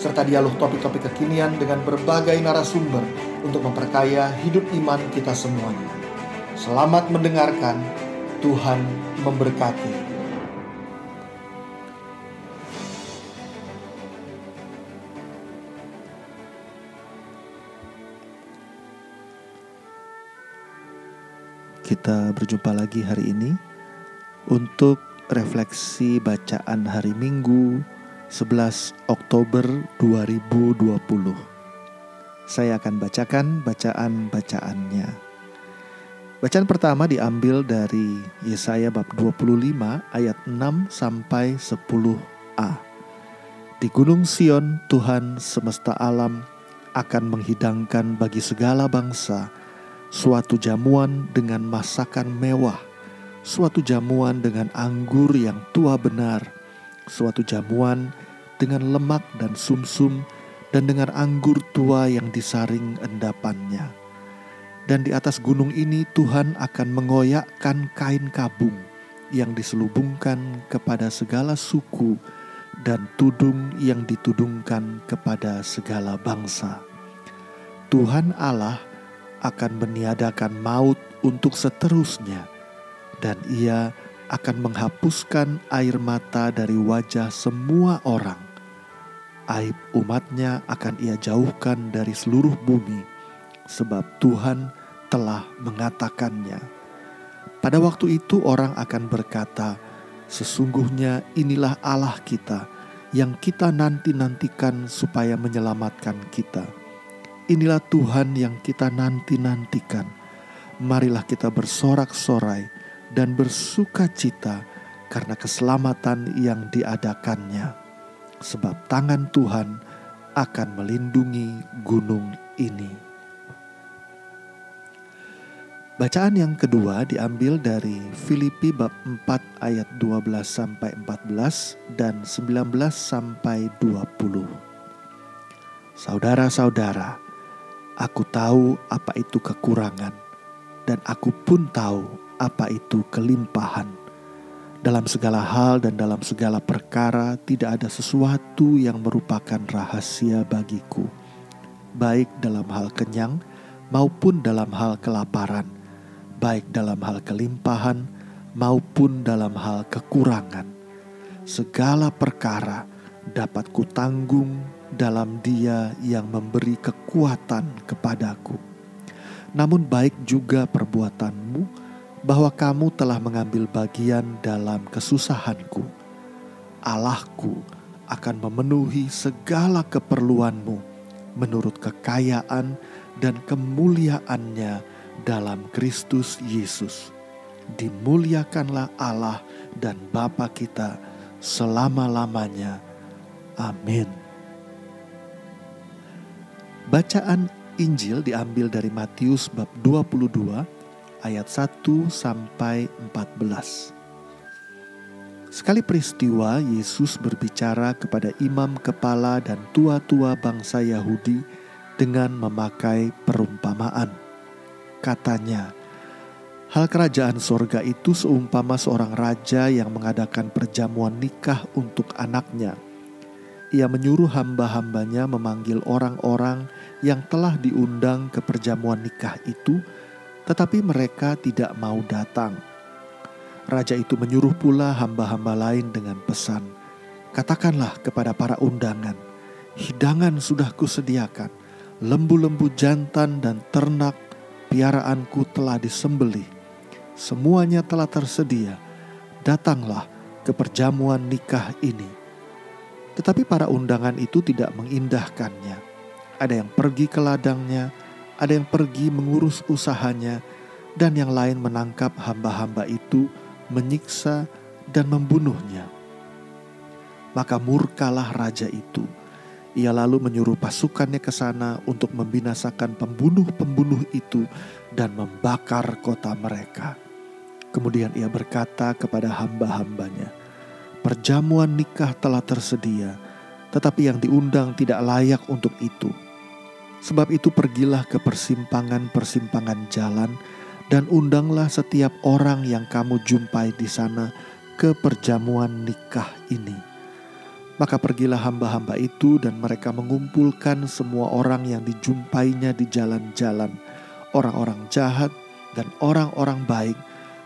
serta dialog topik-topik kekinian dengan berbagai narasumber untuk memperkaya hidup iman kita semuanya. Selamat mendengarkan, Tuhan memberkati. Kita berjumpa lagi hari ini untuk refleksi bacaan hari Minggu 11 Oktober 2020. Saya akan bacakan bacaan-bacaannya. Bacaan pertama diambil dari Yesaya bab 25 ayat 6 sampai 10a. Di Gunung Sion Tuhan semesta alam akan menghidangkan bagi segala bangsa suatu jamuan dengan masakan mewah, suatu jamuan dengan anggur yang tua benar, suatu jamuan dengan lemak dan sumsum dan dengan anggur tua yang disaring endapannya dan di atas gunung ini Tuhan akan mengoyakkan kain kabung yang diselubungkan kepada segala suku dan tudung yang ditudungkan kepada segala bangsa. Tuhan Allah akan meniadakan maut untuk seterusnya, dan Ia menghapuskan air mata dari wajah semua orang. Aib umatnya akan Ia jauhkan dari seluruh bumi, sebab Tuhan telah mengatakannya. Pada waktu itu orang akan berkata, Sesungguhnya inilah Allah kita yang kita nanti-nantikan supaya menyelamatkan kita. Inilah Tuhan yang kita nanti-nantikan. Marilah kita bersorak-sorai dan bersuka cita karena keselamatan yang diadakannya. Sebab tangan Tuhan akan melindungi gunung ini. Bacaan yang kedua diambil dari Filipi bab 4 ayat 12 sampai 14 dan 19 sampai 20. Saudara-saudara, aku tahu apa itu kekurangan dan aku pun tahu apa itu kelimpahan. Dalam segala hal dan dalam segala perkara tidak ada sesuatu yang merupakan rahasia bagiku, baik dalam hal kenyang maupun dalam hal kelaparan baik dalam hal kelimpahan maupun dalam hal kekurangan. Segala perkara dapat kutanggung dalam Dia yang memberi kekuatan kepadaku. Namun, baik juga perbuatanmu bahwa kamu telah mengambil bagian dalam kesusahanku. Allahku akan memenuhi segala keperluanmu menurut kekayaan dan kemuliaannya dalam Kristus Yesus. Dimuliakanlah Allah dan Bapa kita selama-lamanya. Amin. Bacaan Injil diambil dari Matius bab 22 ayat 1 sampai 14. Sekali peristiwa Yesus berbicara kepada imam kepala dan tua-tua bangsa Yahudi dengan memakai perumpamaan Katanya, hal kerajaan sorga itu seumpama seorang raja yang mengadakan perjamuan nikah untuk anaknya. Ia menyuruh hamba-hambanya memanggil orang-orang yang telah diundang ke perjamuan nikah itu, tetapi mereka tidak mau datang. Raja itu menyuruh pula hamba-hamba lain dengan pesan, "Katakanlah kepada para undangan, hidangan sudah kusediakan, lembu-lembu jantan dan ternak piaraanku telah disembelih, semuanya telah tersedia. Datanglah ke perjamuan nikah ini. Tetapi para undangan itu tidak mengindahkannya. Ada yang pergi ke ladangnya, ada yang pergi mengurus usahanya, dan yang lain menangkap hamba-hamba itu, menyiksa dan membunuhnya. Maka murkalah raja itu. Ia lalu menyuruh pasukannya ke sana untuk membinasakan pembunuh-pembunuh itu dan membakar kota mereka. Kemudian ia berkata kepada hamba-hambanya, "Perjamuan nikah telah tersedia, tetapi yang diundang tidak layak untuk itu. Sebab itu, pergilah ke persimpangan-persimpangan jalan dan undanglah setiap orang yang kamu jumpai di sana ke perjamuan nikah ini." Maka pergilah hamba-hamba itu dan mereka mengumpulkan semua orang yang dijumpainya di jalan-jalan, orang-orang jahat dan orang-orang baik,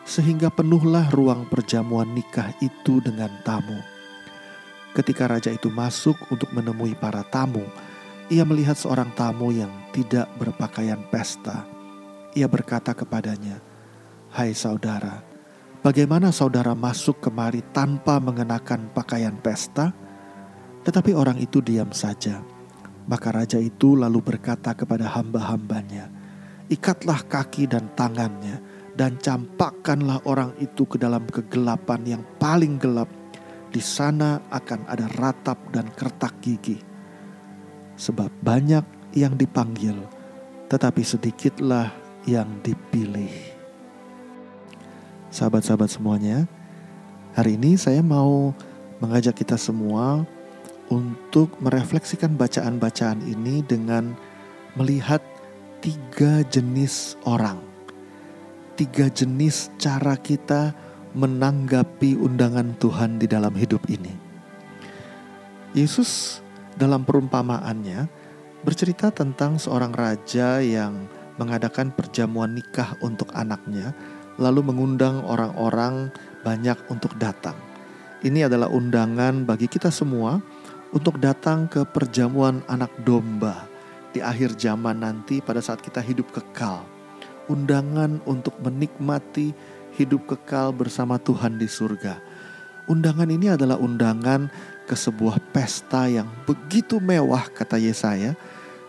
sehingga penuhlah ruang perjamuan nikah itu dengan tamu. Ketika raja itu masuk untuk menemui para tamu, ia melihat seorang tamu yang tidak berpakaian pesta. Ia berkata kepadanya, "Hai saudara, bagaimana saudara masuk kemari tanpa mengenakan pakaian pesta?" Tetapi orang itu diam saja. Maka raja itu lalu berkata kepada hamba-hambanya, Ikatlah kaki dan tangannya, dan campakkanlah orang itu ke dalam kegelapan yang paling gelap. Di sana akan ada ratap dan kertak gigi. Sebab banyak yang dipanggil, tetapi sedikitlah yang dipilih. Sahabat-sahabat semuanya, hari ini saya mau mengajak kita semua untuk merefleksikan bacaan-bacaan ini dengan melihat tiga jenis orang, tiga jenis cara kita menanggapi undangan Tuhan di dalam hidup ini. Yesus dalam perumpamaannya bercerita tentang seorang raja yang mengadakan perjamuan nikah untuk anaknya, lalu mengundang orang-orang banyak untuk datang. Ini adalah undangan bagi kita semua untuk datang ke perjamuan anak domba di akhir zaman nanti pada saat kita hidup kekal. Undangan untuk menikmati hidup kekal bersama Tuhan di surga. Undangan ini adalah undangan ke sebuah pesta yang begitu mewah kata Yesaya,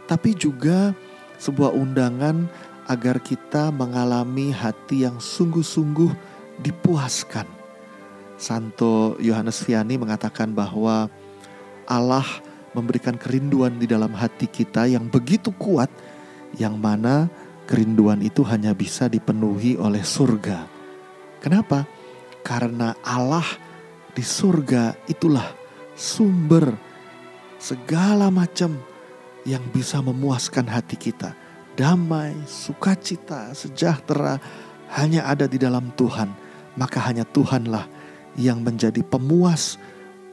tapi juga sebuah undangan agar kita mengalami hati yang sungguh-sungguh dipuaskan. Santo Yohanes Vianney mengatakan bahwa Allah memberikan kerinduan di dalam hati kita yang begitu kuat, yang mana kerinduan itu hanya bisa dipenuhi oleh surga. Kenapa? Karena Allah di surga itulah sumber segala macam yang bisa memuaskan hati kita. Damai, sukacita, sejahtera hanya ada di dalam Tuhan. Maka hanya Tuhanlah yang menjadi pemuas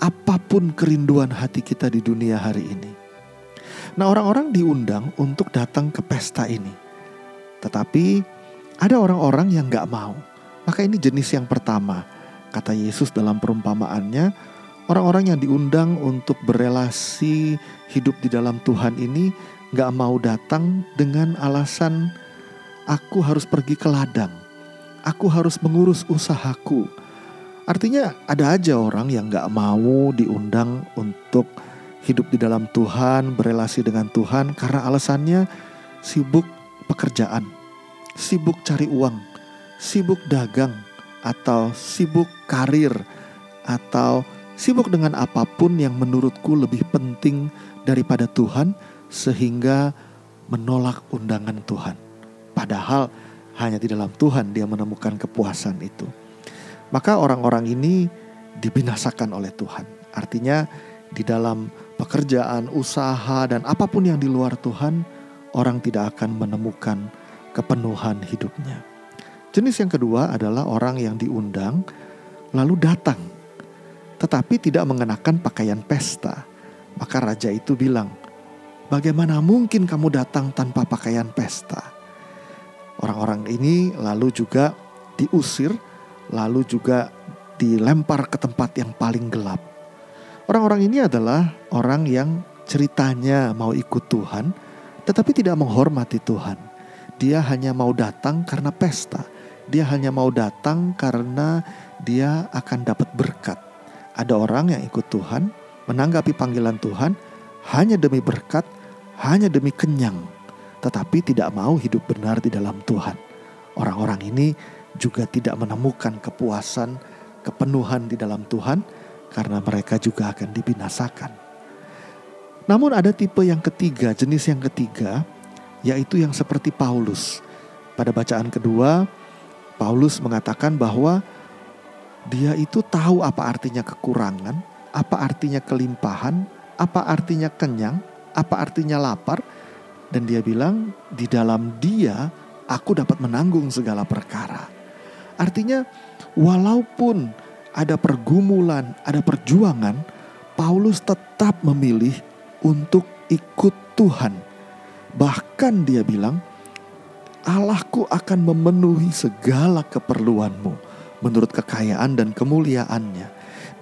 apa pun kerinduan hati kita di dunia hari ini. Nah, orang-orang diundang untuk datang ke pesta ini, tetapi ada orang-orang yang gak mau. Maka ini jenis yang pertama, kata Yesus dalam perumpamaannya, orang-orang yang diundang untuk berelasi hidup di dalam Tuhan ini gak mau datang dengan alasan aku harus pergi ke ladang, aku harus mengurus usahaku, Artinya ada aja orang yang gak mau diundang untuk hidup di dalam Tuhan, berelasi dengan Tuhan karena alasannya sibuk pekerjaan, sibuk cari uang, sibuk dagang, atau sibuk karir, atau sibuk dengan apa pun yang menurutku lebih penting daripada Tuhan sehingga menolak undangan Tuhan. Padahal hanya di dalam Tuhan dia menemukan kepuasan itu maka orang-orang ini dibinasakan oleh Tuhan. Artinya di dalam pekerjaan, usaha dan apa pun yang di luar Tuhan, orang tidak akan menemukan kepenuhan hidupnya. Jenis yang kedua adalah orang yang diundang lalu datang tetapi tidak mengenakan pakaian pesta. Maka raja itu bilang, "Bagaimana mungkin kamu datang tanpa pakaian pesta?" Orang-orang ini lalu juga diusir lalu juga dilempar ke tempat yang paling gelap. Orang-orang ini adalah orang yang ceritanya mau ikut Tuhan, tetapi tidak menghormati Tuhan. Dia hanya mau datang karena pesta. Dia hanya mau datang karena dia akan dapat berkat. Ada orang yang ikut Tuhan, menanggapi panggilan Tuhan hanya demi berkat, hanya demi kenyang, tetapi tidak mau hidup benar di dalam Tuhan. Orang-orang ini juga tidak menemukan kepuasan, kepenuhan di dalam Tuhan, karena mereka juga akan dibinasakan. Namun ada tipe yang ketiga, jenis yang ketiga, yaitu yang seperti Paulus. Pada bacaan kedua, Paulus mengatakan bahwa dia itu tahu apa artinya kekurangan, apa artinya kelimpahan, apa artinya kenyang, apa artinya lapar, dan dia bilang, "Di dalam Dia aku dapat menanggung segala perkara." Artinya, walaupun ada pergumulan, ada perjuangan, Paulus tetap memilih untuk ikut Tuhan. Bahkan dia bilang, Allahku akan memenuhi segala keperluanmu menurut kekayaan dan kemuliaannya.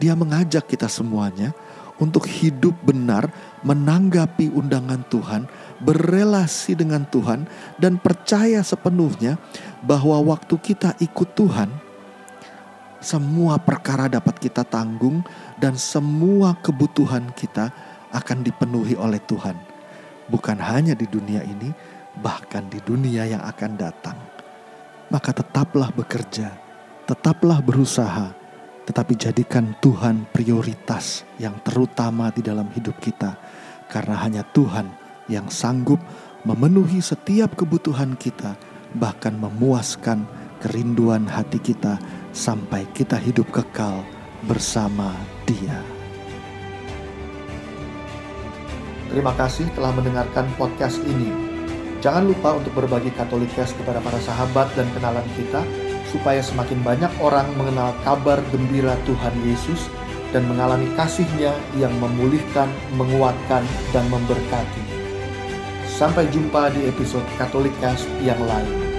Dia mengajak kita semuanya untuk hidup benar, menanggapi undangan Tuhan, berelasi dengan Tuhan, dan percaya sepenuhnya bahwa waktu kita ikut Tuhan, semua perkara dapat kita tanggung, dan semua kebutuhan kita akan dipenuhi oleh Tuhan, bukan hanya di dunia ini, bahkan di dunia yang akan datang. Maka tetaplah bekerja, tetaplah berusaha, tetapi jadikan Tuhan prioritas yang terutama di dalam hidup kita, karena hanya Tuhan yang sanggup memenuhi setiap kebutuhan kita, bahkan memuaskan kerinduan hati kita sampai kita hidup kekal bersama Dia. Terima kasih telah mendengarkan podcast ini. Jangan lupa untuk berbagi Katolikes kepada para sahabat dan kenalan kita, supaya semakin banyak orang mengenal kabar gembira Tuhan Yesus dan mengalami kasihnya yang memulihkan, menguatkan, dan memberkati. Sampai jumpa di episode Katolikes yang lain.